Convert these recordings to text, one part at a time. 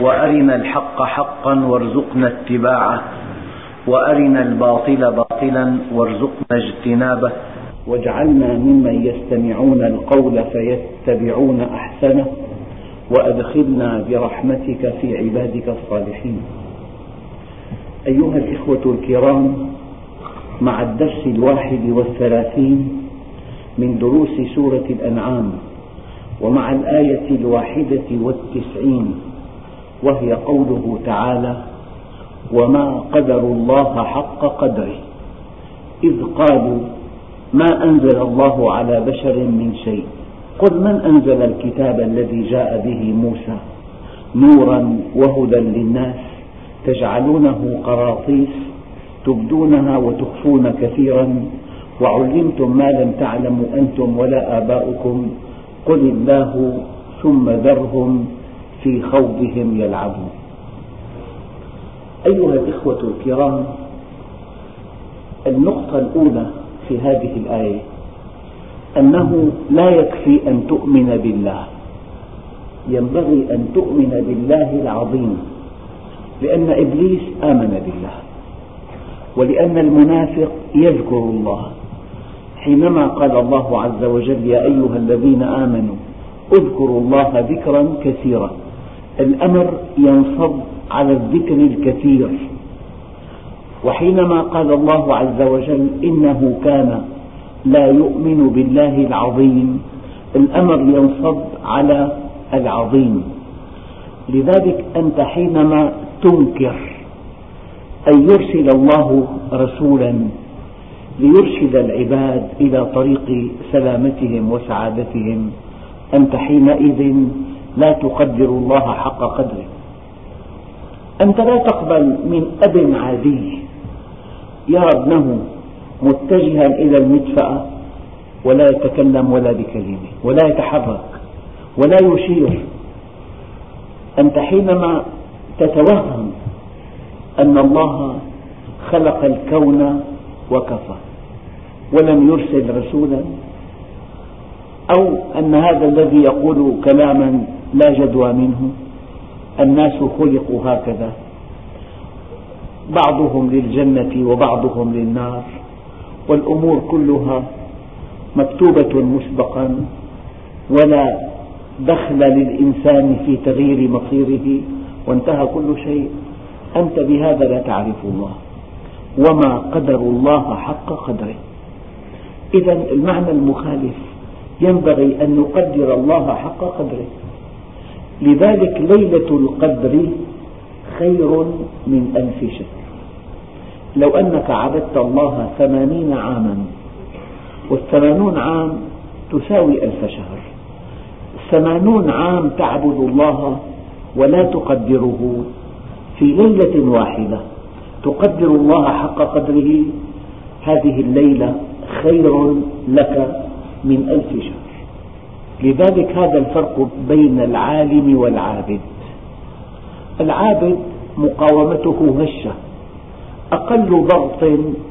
وأرنا الحق حقا وارزقنا اتباعه وأرنا الباطل باطلا وارزقنا اجتنابه. واجعلنا ممن يستمعون القول فيتبعون أحسنه وأدخلنا برحمتك في عبادك الصالحين. أيها الإخوة الكرام مع الدرس الواحد والثلاثين من دروس سورة الأنعام ومع الآية الواحدة والتسعين وهي قوله تعالى وما قدروا الله حق قدره. إذ قالوا ما أنزل الله على بشر من شيء. قل من أنزل الكتاب الذي جاء به موسى؟ نورا وهدى للناس تجعلونه قراطيس تبدونها وتخفون كثيرا. وعلمتم ما لم تعلموا أنتم ولا آباؤكم. قل الله ثم ذرهم في خوضهم يلعبون. أيها الإخوة الكرام النقطة الأولى في هذه الآية أنه لا يكفي أن تؤمن بالله. ينبغي أن تؤمن بالله العظيم لأن إبليس آمن بالله ولأن المنافق يذكر الله. حينما قال الله عز وجل يا أيها الذين آمنوا اذكروا الله ذكرا كثيرا. الأمر ينصب على الذكر الكثير. وحينما قال الله عز وجل إنه كان لا يؤمن بالله العظيم الأمر ينصب على العظيم. لذلك أنت حينما تنكر أن يرسل الله رسولا ليرشد العباد إلى طريق سلامتهم وسعادتهم أنت حينئذ لا تقدر الله حق قدره. أنت لا تقبل من أب عادي. يرى ابنه متجها إلى المدفأة ولا يتكلم ولا بكلمة ولا يتحرك ولا يشير. أنت حينما تتوهم أن الله خلق الكون وكفى ولم يرسل رسولا أو أن هذا الذي يقول كلاما لا جدوى منه. الناس خلقوا هكذا. بعضهم للجنة وبعضهم للنار. والأمور كلها مكتوبة مسبقا. ولا دخل للإنسان في تغيير مصيره. وانتهى كل شيء. أنت بهذا لا تعرف الله. وما قدر الله حق قدره. إذا المعنى المخالف ينبغي أن نقدر الله حق قدره. لذلك ليلة القدر خير من ألف شهر. لو أنك عبدت الله ثمانين عاما والثمانون عام تساوي ألف شهر. ثمانون عام تعبد الله ولا تقدره. في ليلة واحدة تقدر الله حق قدره. هذه الليلة خير لك من ألف شهر. لذلك هذا الفرق بين العالم والعابد. العابد مقاومته هشة. أقل ضغط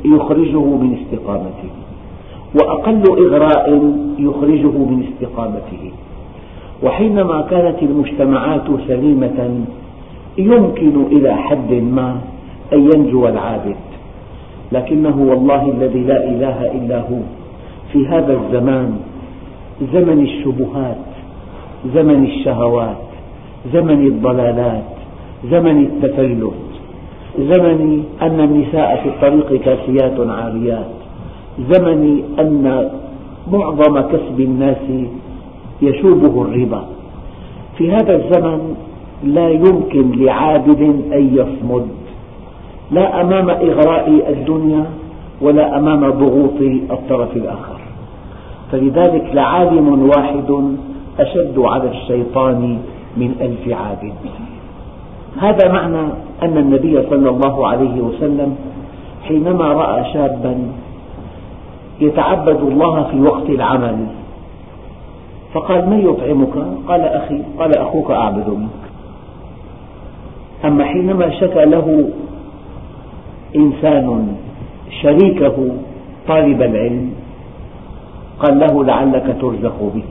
يخرجه من استقامته وأقل إغراء يخرجه من استقامته. وحينما كانت المجتمعات سليمة يمكن إلى حد ما أن ينجو العابد. لكنه والله الذي لا إله إلا هو. في هذا الزمان زمن الشبهات زمن الشهوات زمن الضلالات زمن التفلت زمن أن النساء في الطريق كاسيات عاريات زمن أن معظم كسب الناس يشوبه الربا. في هذا الزمن لا يمكن لعابد أن يصمد لا أمام إغراء الدنيا ولا أمام ضغوط الطرف الآخر. فلذلك لعالم واحد أشد على الشيطان من ألف عابد هذا معنى أن النبي صلى الله عليه وسلم حينما رأى شابا يتعبد الله في وقت العمل فقال من يطعمك؟ قال أخي قال أخوك أعبد منك أما حينما شكى له إنسان شريكه طالب العلم قال له لعلك ترزق به.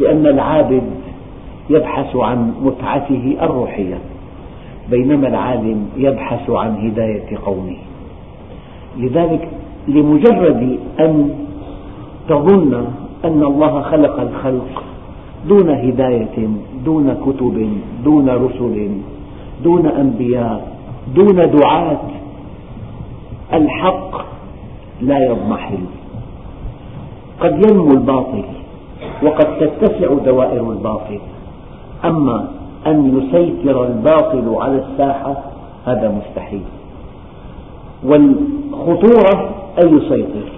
لأن العابد يبحث عن متعته الروحية بينما العالم يبحث عن هداية قومه. لذلك لمجرد أن تظن أن الله خلق الخلق دون هداية دون كتب دون رسل دون أنبياء دون دعاة الحق لا يضمحل. قد ينمو الباطل وقد تتسع دوائر الباطل. أما أن يسيطر الباطل على الساحة هذا مستحيل. والخطورة أن يسيطر.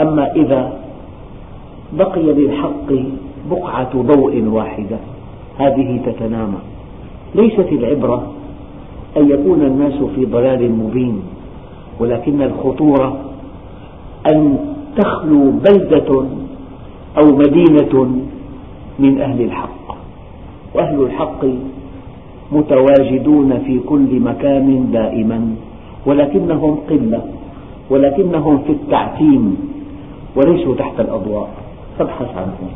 أما إذا بقي للحق بقعة ضوء واحدة هذه تتنامى. ليست العبرة أن يكون الناس في ضلال مبين ولكن الخطورة أن تخلو بلدة أو مدينة من أهل الحق. وأهل الحق متواجدون في كل مكان دائما ولكنهم قلة ولكنهم في التعتيم وليسوا تحت الأضواء. فابحث عنهم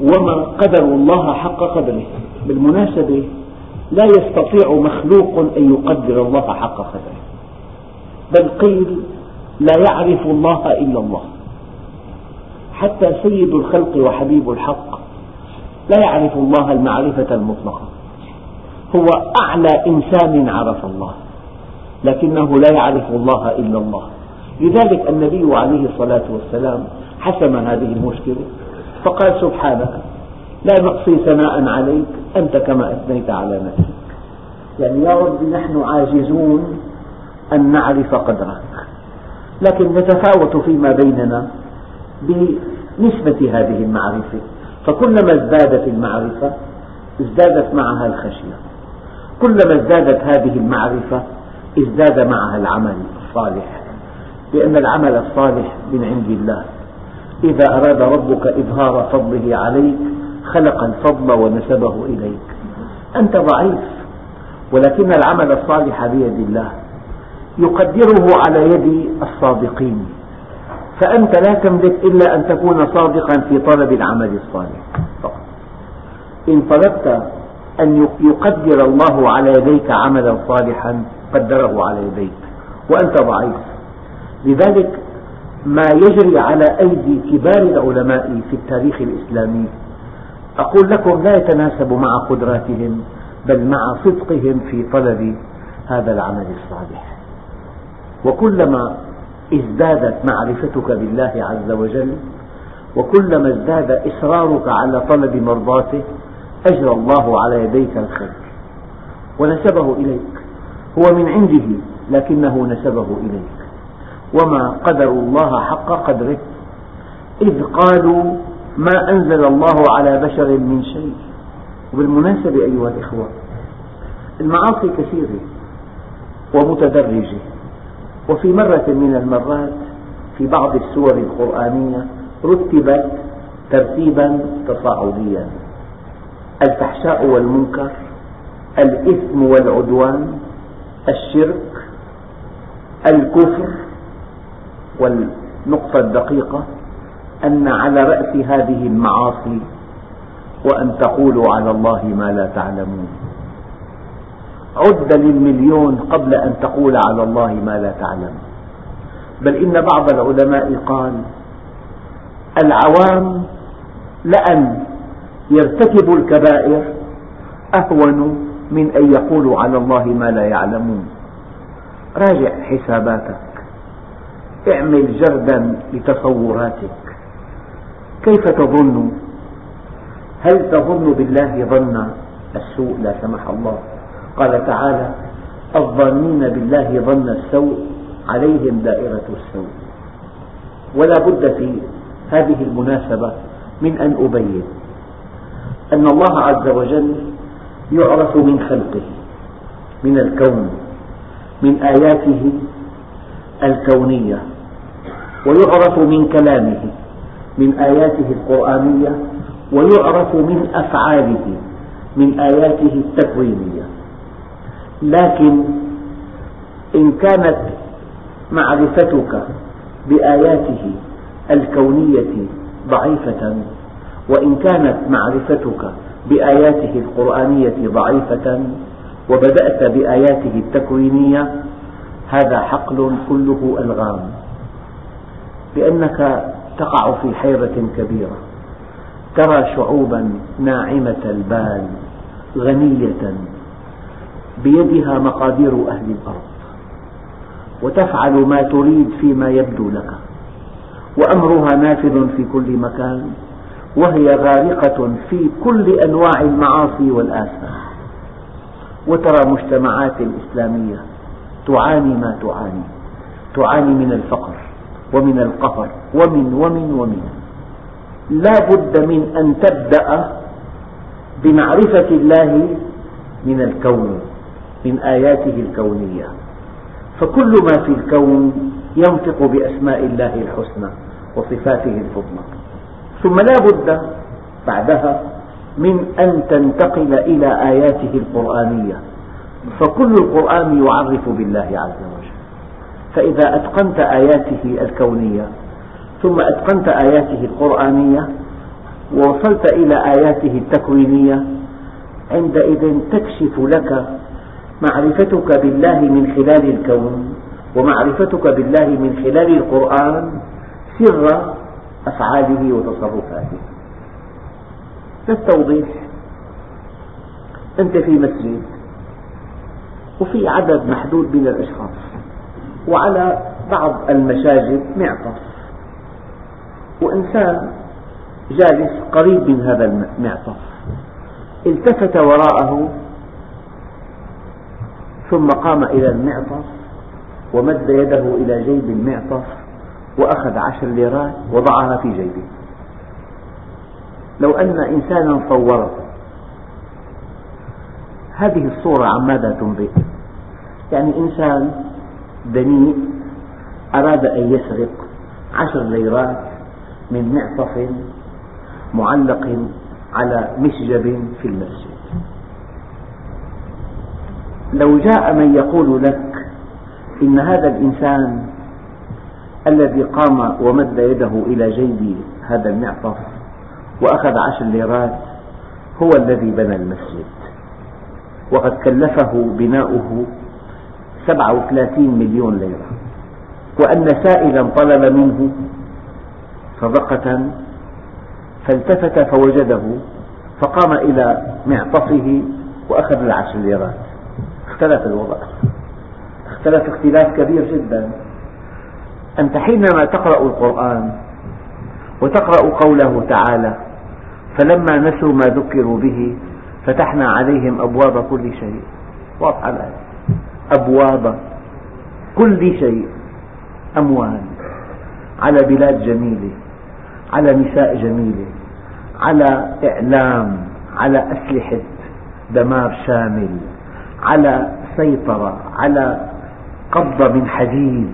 وما قدر الله حق قدره. بالمناسبة لا يستطيع مخلوق أن يقدر الله حق قدره. بل قيل لا يعرف الله إلا الله. حتى سيد الخلق وحبيب الحق لا يعرف الله المعرفة المطلقة. هو أعلى إنسان عرف الله لكنه لا يعرف الله إلا الله. لذلك النبي عليه الصلاة والسلام حسم هذه المشكلة فقال سبحانك لا نقصي ثناء عليك أنت كما أثنيت على نفسك. يعني يا رب نحن عاجزون أن نعرف قدرك. لكن نتفاوت فيما بيننا بنسبة هذه المعرفة. فكلما ازدادت المعرفة ازدادت معها الخشية. كلما ازدادت هذه المعرفة ازداد معها العمل الصالح. لأن العمل الصالح من عند الله. إذا أراد ربك إظهار فضله عليك خلق الفضل ونسبه إليك. أنت ضعيف ولكن العمل الصالح بيد الله. يقدره على يد الصادقين. فأنت لا تملك إلا أن تكون صادقا في طلب العمل الصالح. فقط. إن طلبت أن يقدر الله على يديك عملا صالحا قدره على يديك وأنت ضعيف. لذلك ما يجري على أيدي كبار العلماء في التاريخ الإسلامي أقول لكم لا يتناسب مع قدراتهم بل مع صدقهم في طلب هذا العمل الصالح. وكلما ازدادت معرفتك بالله عز وجل وكلما ازداد إصرارك على طلب مرضاته أجرى الله على يديك الخير. ونسبه إليك. هو من عنده لكنه نسبه إليك. وما قدروا الله حق قدره. إذ قالوا ما أنزل الله على بشر من شيء. وبالمناسبة أيها الإخوة المعاصي كثيرة ومتدرجة. وفي مرة من المرات في بعض السور القرآنية رتبت ترتيبا تصاعديا. الفحشاء والمنكر الإثم والعدوان الشرك الكفر والنقطة الدقيقة أن على رأس هذه المعاصي وأن تقولوا على الله ما لا تعلمون. عد للمليون قبل أن تقول على الله ما لا تعلم. بل إن بعض العلماء قال العوام لأن يرتكبوا الكبائر أهون من أن يقولوا على الله ما لا يعلمون. راجع حساباتك. اعمل جردا لتصوراتك. كيف تظن؟ هل تظن بالله ظن؟ السوء لا سمح الله. قال تعالى الظانين بالله ظن السوء عليهم دائرة السوء. ولا بد في هذه المناسبة من أن أبين أن الله عز وجل يعرف من خلقه من الكون من آياته الكونية ويعرف من كلامه من آياته القرآنية ويعرف من أفعاله من آياته التكوينية. لكن إن كانت معرفتك بآياته الكونية ضعيفة وإن كانت معرفتك بآياته القرآنية ضعيفة وبدأت بآياته التكوينية هذا حقل كله ألغام لأنك تقع في حيرة كبيرة ترى شعوبا ناعمة البال غنية بيدها مقادير أهل الأرض. وتفعل ما تريد فيما يبدو لك. وأمرها نافذ في كل مكان. وهي غارقة في كل أنواع المعاصي والآثام. وترى مجتمعات إسلامية تعاني ما تعاني. تعاني من الفقر ومن القهر ومن ومن ومن. لا بد من أن تبدأ بمعرفة الله من الكون. من آياته الكونية. فكل ما في الكون ينطق بأسماء الله الحسنى وصفاته الفضلى. ثم لا بد بعدها من أن تنتقل إلى آياته القرآنية. فكل القرآن يعرف بالله عز وجل. فإذا أتقنت آياته الكونية ثم أتقنت آياته القرآنية ووصلت إلى آياته التكوينية عندئذ تكشف لك معرفتك بالله من خلال الكون ومعرفتك بالله من خلال القرآن سر أفعاله وتصرفاته. للتوضيح أنت في مسجد وفي عدد محدود من الأشخاص وعلى بعض المساجد معطف. وإنسان جالس قريب من هذا المعطف التفت وراءه ثم قام إلى المعطف ومد يده إلى جيب المعطف وأخذ عشر ليرات وضعها في جيبه. لو أن إنسانا صوره. هذه الصورة عن ماذا تنبئ يعني إنسان دنيء أراد أن يسرق عشر ليرات من معطف معلق على مسجب في المسجد. لو جاء من يقول لك إن هذا الإنسان الذي قام ومد يده إلى جيب هذا المعطف وأخذ عشر ليرات هو الذي بنى المسجد. وقد كلفه بناؤه سبعة وثلاثين مليون ليرة. وأن سائلا طلب منه صدقة فالتفت فوجده فقام إلى معطفه وأخذ العشر ليرات. اختلف الوضع. اختلف اختلاف كبير جدا. أنت حينما تقرأ القرآن وتقرأ قوله تعالى فلما نسوا ما ذكروا به فتحنا عليهم أبواب كل شيء. واضحة الآية. أبواب كل شيء. أموال. على بلاد جميلة. على نساء جميلة. على إعلام. على أسلحة دمار شامل. على سيطرة على قبضة من حديد.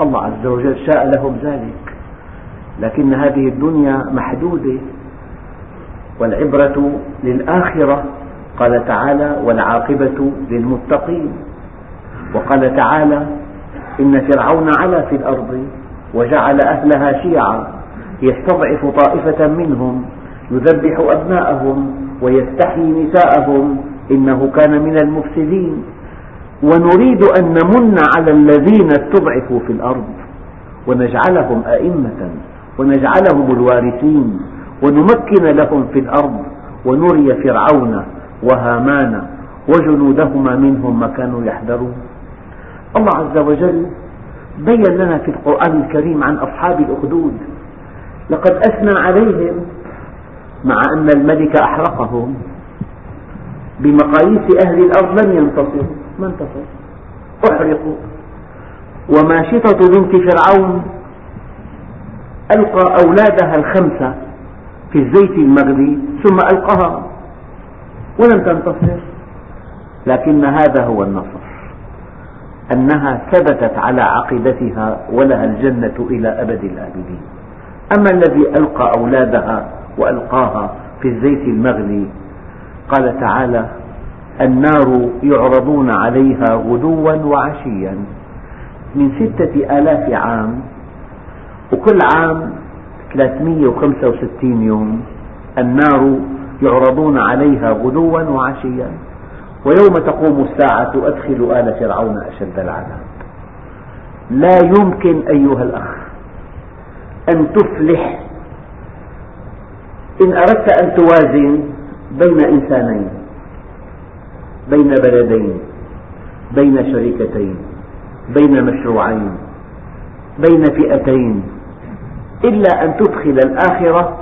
الله عز وجل شاء لهم ذلك. لكن هذه الدنيا محدودة. والعبرة للآخرة قال تعالى والعاقبة للمتقين. وقال تعالى إن فرعون علا في الأرض وجعل أهلها شيعا يستضعف طائفة منهم يذبح أبناءهم ويستحيي نساءهم إنه كان من المفسدين. ونريد أن نمن على الذين استضعفوا في الأرض. ونجعلهم أئمة. ونجعلهم الوارثين. ونمكن لهم في الأرض. ونري فرعون وهامان وجنودهما منهم ما كانوا يحذرون. الله عز وجل بين لنا في القرآن الكريم عن أصحاب الأخدود. لقد أثنى عليهم مع أن الملك أحرقهم. بمقاييس أهل الأرض لم ينتصروا. ما انتصروا. أحرقوا. وماشطة بنت فرعون ألقى أولادها الخمسة في الزيت المغلي ثم ألقاها. ولم تنتصر. لكن هذا هو النصر. أنها ثبتت على عقيدتها ولها الجنة إلى أبد الآبدين. أما الذي ألقى أولادها وألقاها في الزيت المغلي قال تعالى النار يعرضون عليها غدوا وعشيا من ستة آلاف عام وكل عام 365 يوم. النار يعرضون عليها غدوا وعشيا ويوم تقوم الساعة أدخلوا آل فرعون أشد العذاب. لا يمكن أيها الأخ أن تفلح. إن أردت أن توازن بين إنسانين بين بلدين بين شركتين بين مشروعين بين فئتين إلا أن تدخل الآخرة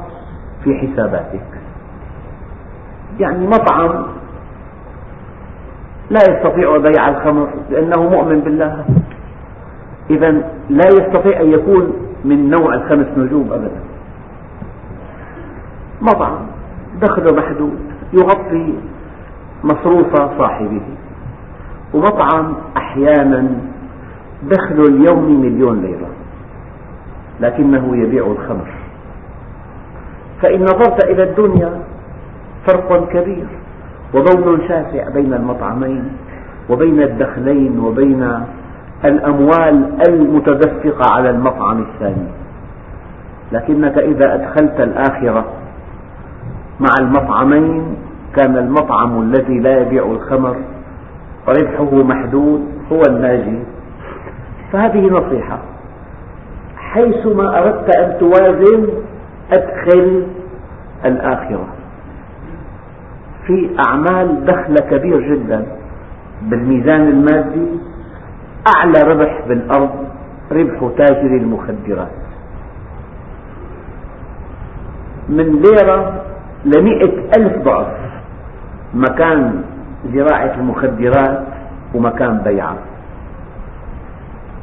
في حساباتك. يعني مطعم لا يستطيع بيع الخمر لأنه مؤمن بالله. إذا لا يستطيع أن يكون من نوع الخمس نجوم أبدا. مطعم. دخله محدود يغطي مصروف صاحبه. ومطعم أحيانا دخل اليومي مليون ليرة لكنه يبيع الخمر. فإن نظرت إلى الدنيا فرق كبير وبون شاسع بين المطعمين وبين الدخلين وبين الأموال المتدفقة على المطعم الثاني. لكنك إذا أدخلت الآخرة مع المطعمين كان المطعم الذي لا يبيع الخمر ربحه محدود هو الناجي. فهذه نصيحة. حيثما أردت أن توازن أدخل الآخرة. في أعمال دخل كبير جدا بالميزان المادي أعلى ربح بالأرض ربح تاجر المخدرات. من ليرة لمئة ألف ضعف. مكان زراعة المخدرات ومكان بيعها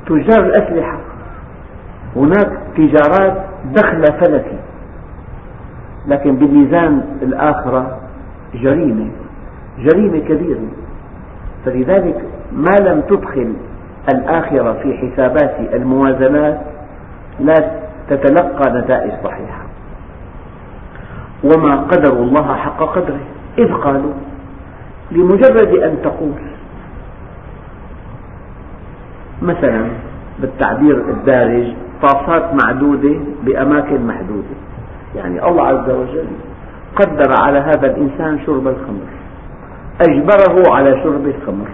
تجار الأسلحة. هناك تجارات دخل فلكي. لكن بميزان الآخرة جريمة. جريمة كبيرة. فلذلك ما لم تدخل الآخرة في حسابات الموازنات لا تتلقى نتائج صحيحة. وما قدر الله حق قدره. إذ قالوا لمجرد أن تقول مثلا بالتعبير الدارج طاسات معدودة بأماكن محدودة. يعني الله عز وجل قدر على هذا الإنسان شرب الخمر. أجبره على شرب الخمر.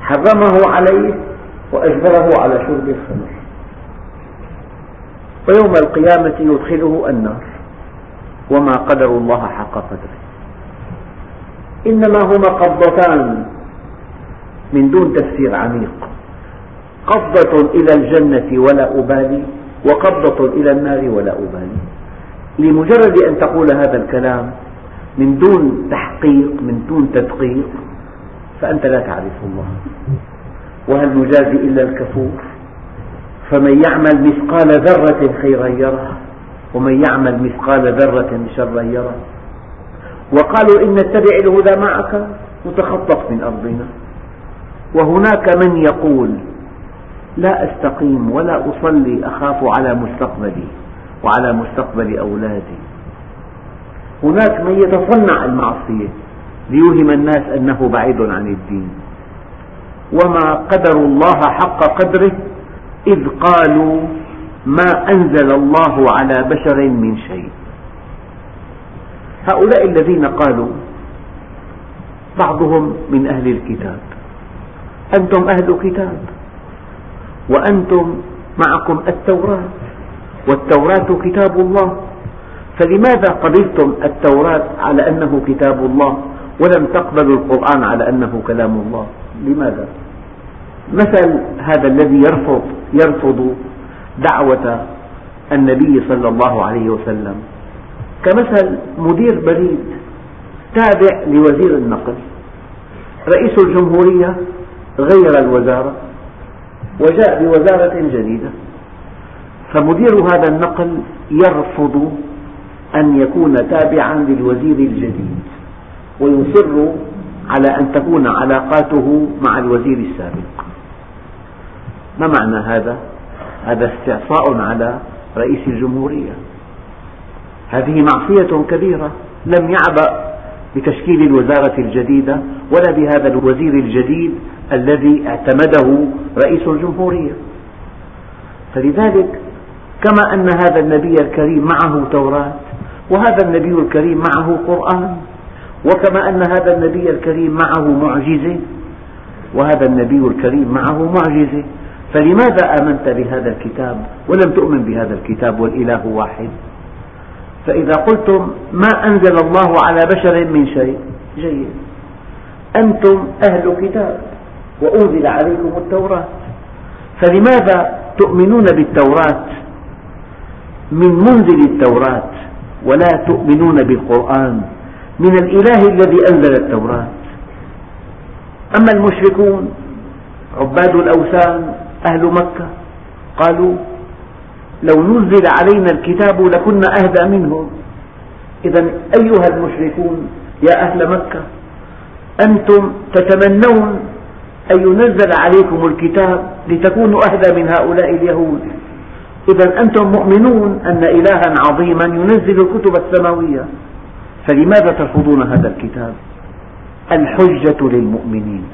حرمه عليه وأجبره على شرب الخمر. ويوم القيامة يدخله النار. وما قدر الله حق قدره. إنما هما قبضتان من دون تفسير عميق. قبضة إلى الجنة ولا أبالي وقبضة إلى النار ولا أبالي. لمجرد أن تقول هذا الكلام من دون تحقيق من دون تدقيق فأنت لا تعرف الله. وهل نجازي إلا الكفور؟ فمن يعمل مثقال ذرة خيرا يره ومن يعمل مثقال ذرة شرا يره وقالوا إن نتبع الهدى معك نتخطف من أرضنا. وهناك من يقول لا أستقيم ولا أصلي أخاف على مستقبلي وعلى مستقبل أولادي. هناك من يتصنع المعصية ليوهم الناس أنه بعيد عن الدين. وما قدروا الله حق قدره إذ قالوا ما أنزل الله على بشر من شيء. هؤلاء الذين قالوا بعضهم من أهل الكتاب. أنتم أهل كتاب. وأنتم معكم التوراة. والتوراة كتاب الله. فلماذا قبلتم التوراة على أنه كتاب الله ولم تقبلوا القرآن على أنه كلام الله؟ لماذا؟ مثل هذا الذي يرفض يرفض دعوة النبي صلى الله عليه وسلم. كمثل مدير بريد تابع لوزير النقل رئيس الجمهورية غير الوزارة وجاء بوزارة جديدة. فمدير هذا النقل يرفض أن يكون تابعا للوزير الجديد ويصر على أن تكون علاقاته مع الوزير السابق. ما معنى هذا؟ هذا استعصاء على رئيس الجمهورية. هذه معصية كبيرة لم يعبأ بتشكيل الوزارة الجديدة ولا بهذا الوزير الجديد الذي اعتمده رئيس الجمهورية. فلذلك كما أن هذا النبي الكريم معه توراة وهذا النبي الكريم معه قرآن وكما أن هذا النبي الكريم معه معجزة وهذا النبي الكريم معه معجزة فلماذا آمنت بهذا الكتاب ولم تؤمن بهذا الكتاب والإله واحد؟ فإذا قلتم ما أنزل الله على بشر من شيء جيد. أنتم أهل كتاب وأنزل عليكم التوراة. فلماذا تؤمنون بالتوراة؟ من منزل التوراة. ولا تؤمنون بالقرآن. من الإله الذي أنزل التوراة. أما المشركون عباد الأوثان أهل مكة. قالوا لو نزل علينا الكتاب لكنا أهدى منهم. إذا أيها المشركون يا أهل مكة أنتم تتمنون أن ينزل عليكم الكتاب لتكونوا أهدى من هؤلاء اليهود. إذا أنتم مؤمنون أن إلها عظيما ينزل الكتب السماوية. فلماذا ترفضون هذا الكتاب؟ الحجة للمؤمنين.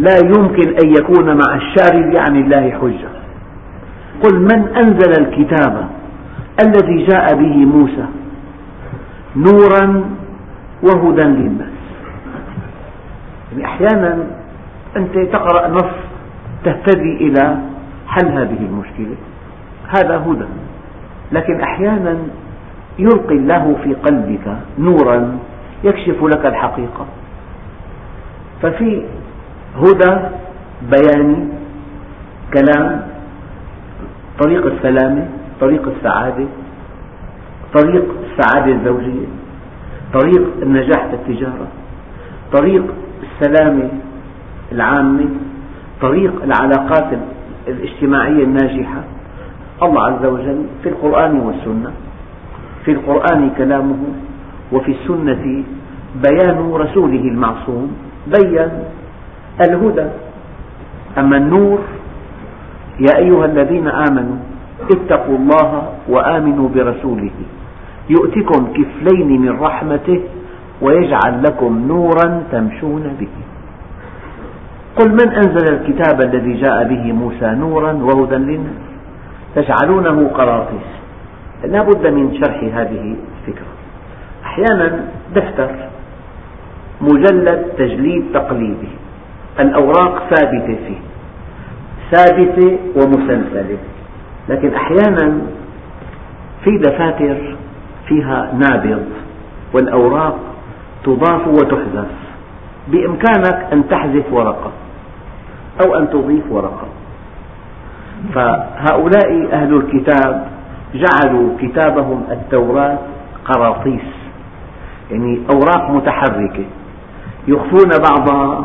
لا يمكن أن يكون مع الشارد عن الله حجة. قل من أنزل الكتاب الذي جاء به موسى نورا وهدى للناس؟ يعني أحيانا أنت تقرأ نص تهتدي إلى حل هذه المشكلة. هذا هدى. لكن أحيانا يلقي الله في قلبك نورا يكشف لك الحقيقة. ففي هدى بياني كلام طريق السلامة طريق السعادة طريق السعادة الزوجية طريق النجاح في التجارة طريق السلامة العامة طريق العلاقات الاجتماعية الناجحة. الله عز وجل في القرآن والسنة في القرآن كلامه وفي السنة بيان رسوله المعصوم بين الهدى. أما النور يا أيها الذين آمنوا اتقوا الله وآمنوا برسوله. يؤتكم كفلين من رحمته ويجعل لكم نورا تمشون به. قل من أنزل الكتاب الذي جاء به موسى نورا وهدى للناس؟ تجعلونه قراطيس لا بد من شرح هذه الفكرة. أحيانا دفتر مجلد تجليد تقليدي. الأوراق ثابتة فيه. ثابتة ومسلسلة. لكن أحيانا في دفاتر فيها نابض والأوراق تضاف وتحذف. بإمكانك أن تحذف ورقة أو أن تضيف ورقة. فهؤلاء أهل الكتاب جعلوا كتابهم التوراة قراطيس يعني أوراق متحركة يخفون بعضها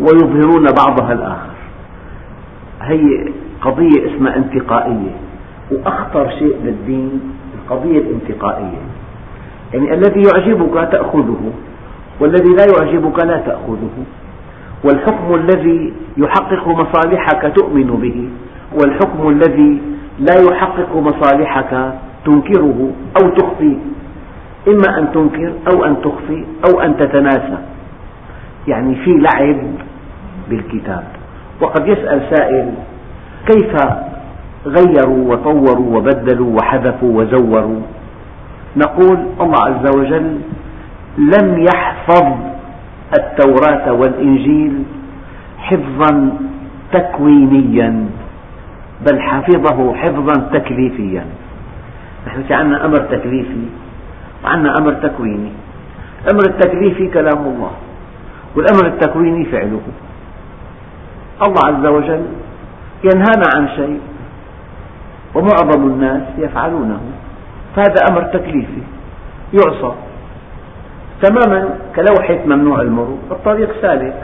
ويظهرون بعضها الآخر. هي قضية اسمها انتقائية وأخطر شيء بالدين القضية الانتقائية. يعني الذي يعجبك تأخذه والذي لا يعجبك لا تأخذه. والحكم الذي يحقق مصالحك تؤمن به والحكم الذي لا يحقق مصالحك تنكره أو تخفيه إما أن تنكر أو أن تخفي أو أن تتناسى. يعني في لعب بالكتاب. وقد يسأل سائل كيف غيروا وطوروا وبدلوا وحذفوا وزوروا؟ نقول الله عز وجل لم يحفظ التوراة والإنجيل حفظا تكوينيا بل حفظه حفظا تكليفيا. نحن عندنا أمر تكليفي وعندنا أمر تكويني. الأمر التكليفي كلام الله. والأمر التكويني فعله. الله عز وجل ينهانا عن شيء ومعظم الناس يفعلونه. فهذا أمر تكليفي يعصى. تماما كلوحة ممنوع المرور الطريق سالك.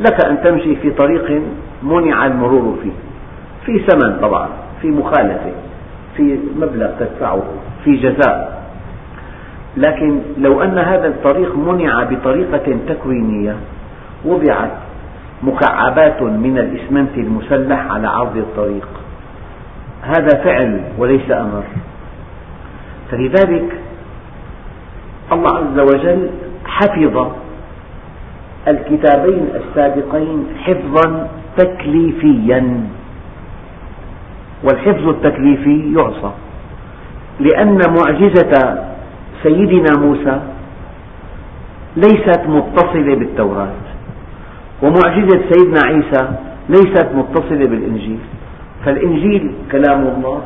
لك أن تمشي في طريق منع المرور فيه. في ثمن طبعا في مخالفة في مبلغ تدفعه في جزاء. لكن لو أن هذا الطريق منع بطريقة تكوينية وضعت مكعبات من الإسمنت المسلح على عرض الطريق. هذا فعل وليس أمر. فلذلك الله عز وجل حفظ الكتابين السابقين حفظا تكليفيا. والحفظ التكليفي يعصى لأن معجزة سيدنا موسى ليست متصلة بالتوراة ومعجزة سيدنا عيسى ليست متصلة بالإنجيل. فالإنجيل كلام الله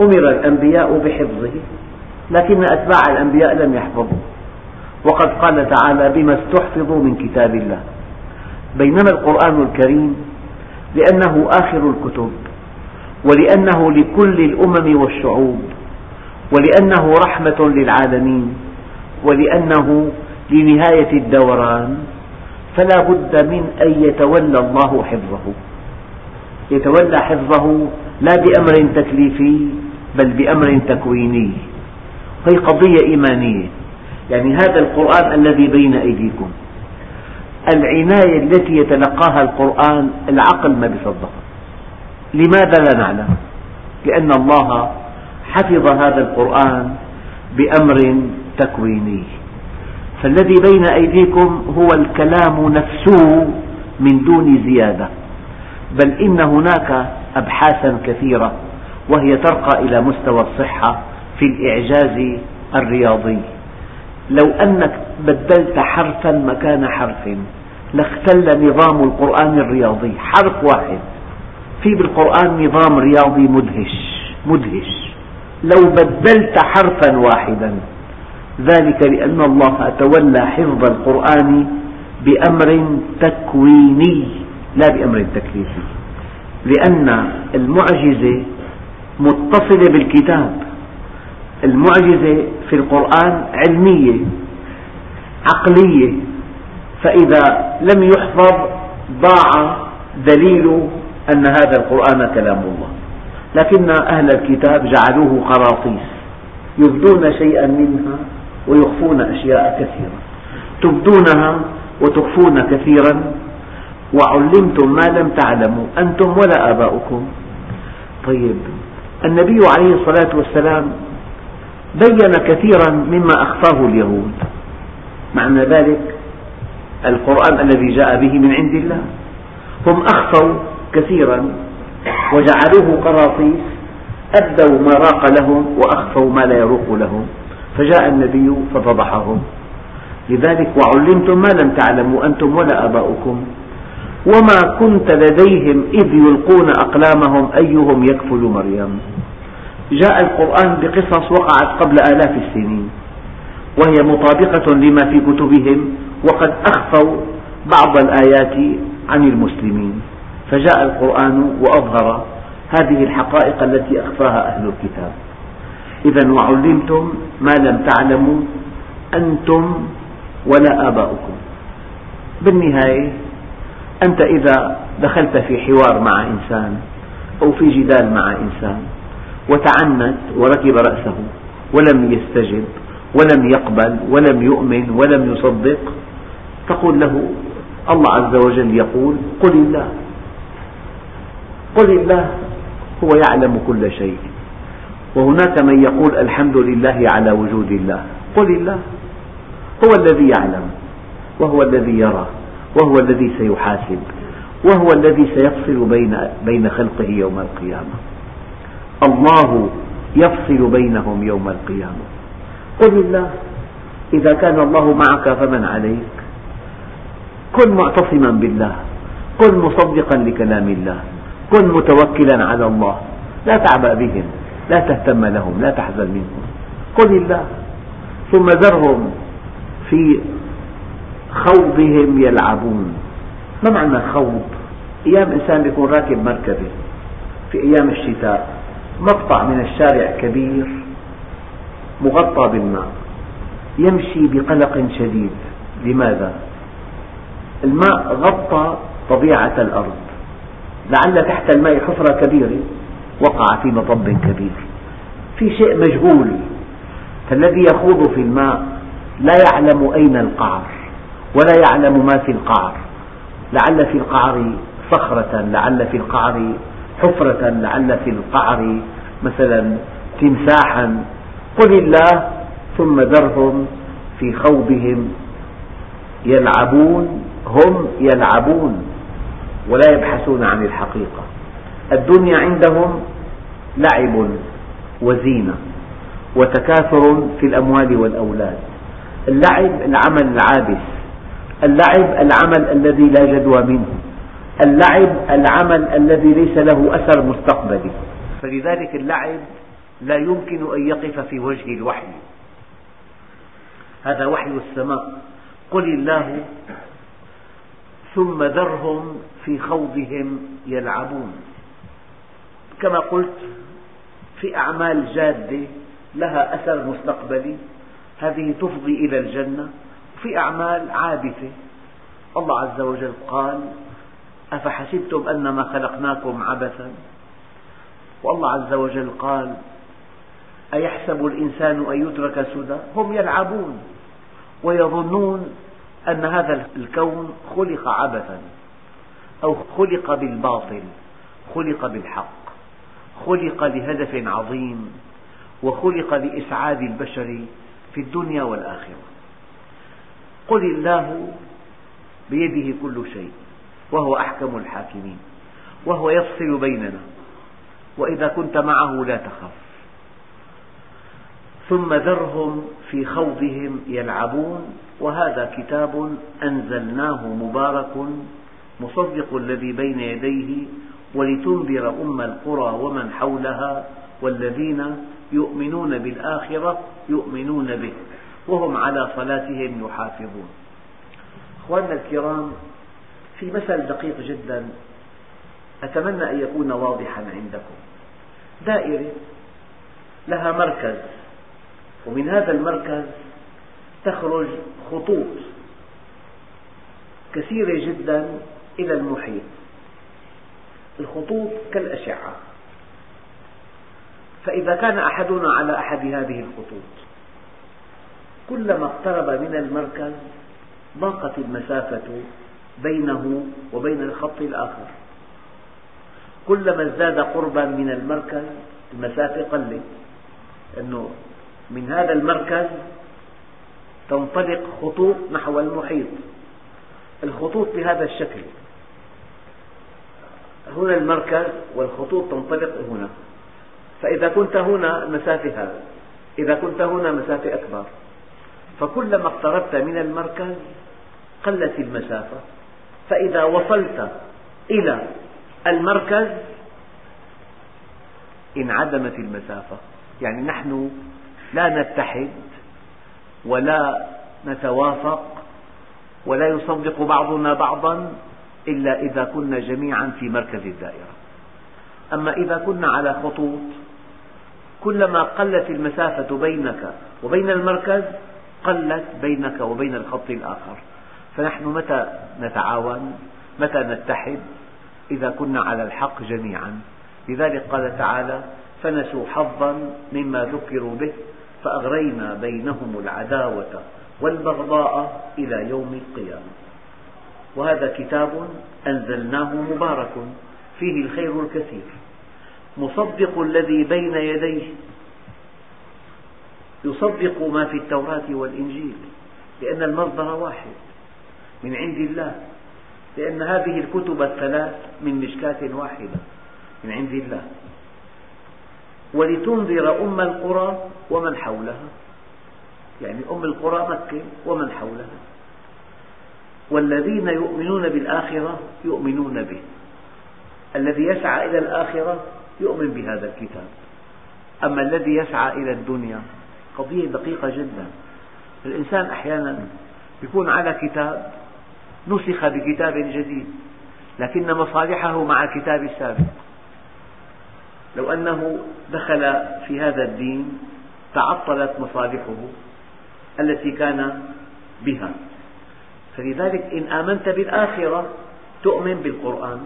أمر الأنبياء بحفظه لكن أتباع الأنبياء لم يحفظوا وقد قال تعالى بما استحفظوا من كتاب الله بينما القرآن الكريم لأنه آخر الكتب ولأنه لكل الأمم والشعوب. ولأنه رحمة للعالمين ولأنه لنهاية الدوران فلا بد من أن يتولى الله حفظه. يتولى حفظه لا بأمر تكليفي بل بأمر تكويني هي قضية إيمانية. يعني هذا القرآن الذي بين أيديكم. العناية التي يتلقاها القرآن العقل ما بيصدقها. لماذا لا نعلم؟ لأن الله حفظ هذا القرآن بأمر تكويني. فالذي بين أيديكم هو الكلام نفسه من دون زيادة. بل إن هناك أبحاثا كثيرة وهي ترقى إلى مستوى الصحة في الإعجاز الرياضي. لو أنك بدلت حرفا مكان حرف لاختل نظام القرآن الرياضي. حرف واحد. في بالقرآن نظام رياضي مدهش مدهش. لو بدلت حرفا واحدا. ذلك لأن الله تولى حفظ القرآن بأمر تكويني لا بأمر تكليفي. لأن المعجزة متصلة بالكتاب. المعجزة في القرآن علمية عقلية. فإذا لم يحفظ ضاع دليل أن هذا القرآن كلام الله. لكن أهل الكتاب جعلوه قراطيس يبدون شيئا منها ويخفون أشياء كثيرة تبدونها وتخفون كثيرا. وعلمتم ما لم تعلموا أنتم ولا آباؤكم. طيب النبي عليه الصلاة والسلام بين كثيرا مما أخفاه اليهود. معنى ذلك القرآن الذي جاء به من عند الله. هم أخفوا كثيرا وجعلوه قراطيس أبدوا ما راق لهم وأخفوا ما لا يروق لهم فجاء النبي ففضحهم. لذلك وعلمتم ما لم تعلموا أنتم ولا آباؤكم. وما كنت لديهم إذ يلقون أقلامهم أيهم يكفل مريم. جاء القرآن بقصص وقعت قبل آلاف السنين. وهي مطابقة لما في كتبهم وقد أخفوا بعض الآيات عن المسلمين. فجاء القرآن وأظهر هذه الحقائق التي أخفاها أهل الكتاب. إذا وعلمتم ما لم تعلموا أنتم ولا آباؤكم. بالنهاية أنت إذا دخلت في حوار مع إنسان أو في جدال مع إنسان وتعنت وركب رأسه ولم يستجب ولم يقبل ولم يؤمن ولم يصدق تقول له الله عز وجل يقول قل الله. قل الله هو يعلم كل شيء. وهناك من يقول الحمد لله على وجود الله. قل الله هو الذي يعلم وهو الذي يرى وهو الذي سيحاسب وهو الذي سيفصل بين بين خلقه يوم القيامة. الله يفصل بينهم يوم القيامة. قل الله إذا كان الله معك فمن عليك. كن معتصما بالله. كن مصدقا لكلام الله. كن متوكلا على الله. لا تعبأ بهم لا تهتم لهم لا تحزن منهم. قل الله. ثم ذرهم في خوضهم يلعبون. ما معنى خوض؟ أيام إنسان يكون راكب مركبة في أيام الشتاء مقطع من الشارع كبير مغطى بالماء يمشي بقلق شديد. لماذا؟ الماء غطى طبيعة الأرض. لعل تحت الماء حفرة كبيرة وقع في مطب كبير. في شيء مجهول فالذي يخوض في الماء. لا يعلم أين القعر ولا يعلم ما في القعر. لعل في القعر صخرة لعل في القعر حفرة لعل في القعر مثلا تمساحا. قل الله ثم ذرهم في خوضهم يلعبون هم يلعبون. ولا يبحثون عن الحقيقة. الدنيا عندهم لعب وزينة وتكاثر في الأموال والأولاد. اللعب العمل العابث. اللعب العمل الذي لا جدوى منه. اللعب العمل الذي ليس له أثر مستقبلي. فلذلك اللعب لا يمكن أن يقف في وجه الوحي. هذا وحي السماء. قل الله ثم ذرهم في خوضهم يلعبون. كما قلت في أعمال جادة لها أثر مستقبلي هذه تفضي إلى الجنة. وفي أعمال عابثة الله عز وجل قال أفحسبتم أنما خلقناكم عبثا؟ والله عز وجل قال أيحسب الإنسان أن يترك سدى؟ هم يلعبون ويظنون أن هذا الكون خلق عبثا أو خلق بالباطل خلق بالحق خلق لهدف عظيم وخلق لإسعاد البشر في الدنيا والآخرة. قل الله بيده كل شيء وهو أحكم الحاكمين وهو يفصل بيننا وإذا كنت معه لا تخف. ثم ذرهم في خوضهم يلعبون وهذا كتاب أنزلناه مبارك مصدق الذي بين يديه ولتنذر أم القرى ومن حولها والذين يؤمنون بالآخرة يؤمنون به وهم على صلاتهم يحافظون. أخواننا الكرام في مثل دقيق جدا أتمنى أن يكون واضحا عندكم. دائرة لها مركز. ومن هذا المركز تخرج خطوط كثيرة جدا إلى المحيط. الخطوط كالأشعة. فإذا كان أحدنا على أحد هذه الخطوط كلما اقترب من المركز ضاقت المسافة بينه وبين الخط الآخر. كلما ازداد قربا من المركز المسافة قلت لأنه من هذا المركز تنطلق خطوط نحو المحيط. الخطوط بهذا الشكل. هنا المركز والخطوط تنطلق هنا. فإذا كنت هنا المسافة هذا إذا كنت هنا مسافة أكبر. فكلما اقتربت من المركز قلت المسافة. فإذا وصلت إلى المركز انعدمت المسافة. يعني نحن لا نتحد ولا نتوافق ولا يصدق بعضنا بعضا إلا إذا كنا جميعا في مركز الدائرة. أما إذا كنا على خطوط كلما قلت المسافة بينك وبين المركز قلت بينك وبين الخط الآخر. فنحن متى نتعاون؟ متى نتحد؟ إذا كنا على الحق جميعا. لذلك قال تعالى فنسوا حظا مما ذكروا به فأغرينا بينهم العداوة والبغضاء إلى يوم القيامة. وهذا كتاب أنزلناه مبارك فيه الخير الكثير. مصدق الذي بين يديه يصدق ما في التوراة والإنجيل لأن المصدر واحد من عند الله لأن هذه الكتب الثلاث من مشكاة واحدة من عند الله. ولتنذر أم القرى ومن حولها. يعني أم القرى مكة ومن حولها. والذين يؤمنون بالآخرة يؤمنون به. الذي يسعى إلى الآخرة يؤمن بهذا الكتاب. أما الذي يسعى إلى الدنيا قضية دقيقة جدا. الإنسان أحيانا يكون على كتاب نسخ بكتاب جديد لكن مصالحه مع الكتاب السابق. لو أنه دخل في هذا الدين تعطلت مصالحه التي كان بها. فلذلك إن آمنت بالآخرة تؤمن بالقرآن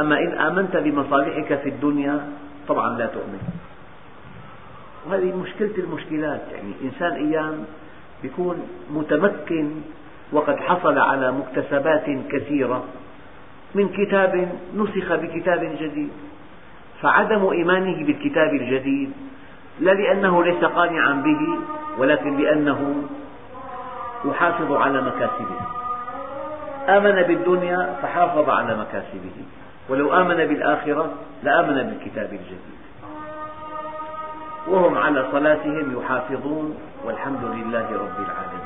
أما إن آمنت بمصالحك في الدنيا طبعا لا تؤمن. وهذه مشكلة المشكلات يعني إنسان أيام يكون متمكن وقد حصل على مكتسبات كثيرة من كتاب نسخ بكتاب جديد. فعدم إيمانه بالكتاب الجديد لا لأنه ليس قانعا به ولكن لأنه يحافظ على مكاسبه. آمن بالدنيا فحافظ على مكاسبه. ولو آمن بالآخرة لآمن بالكتاب الجديد. وهم على صلاتهم يحافظون والحمد لله رب العالمين.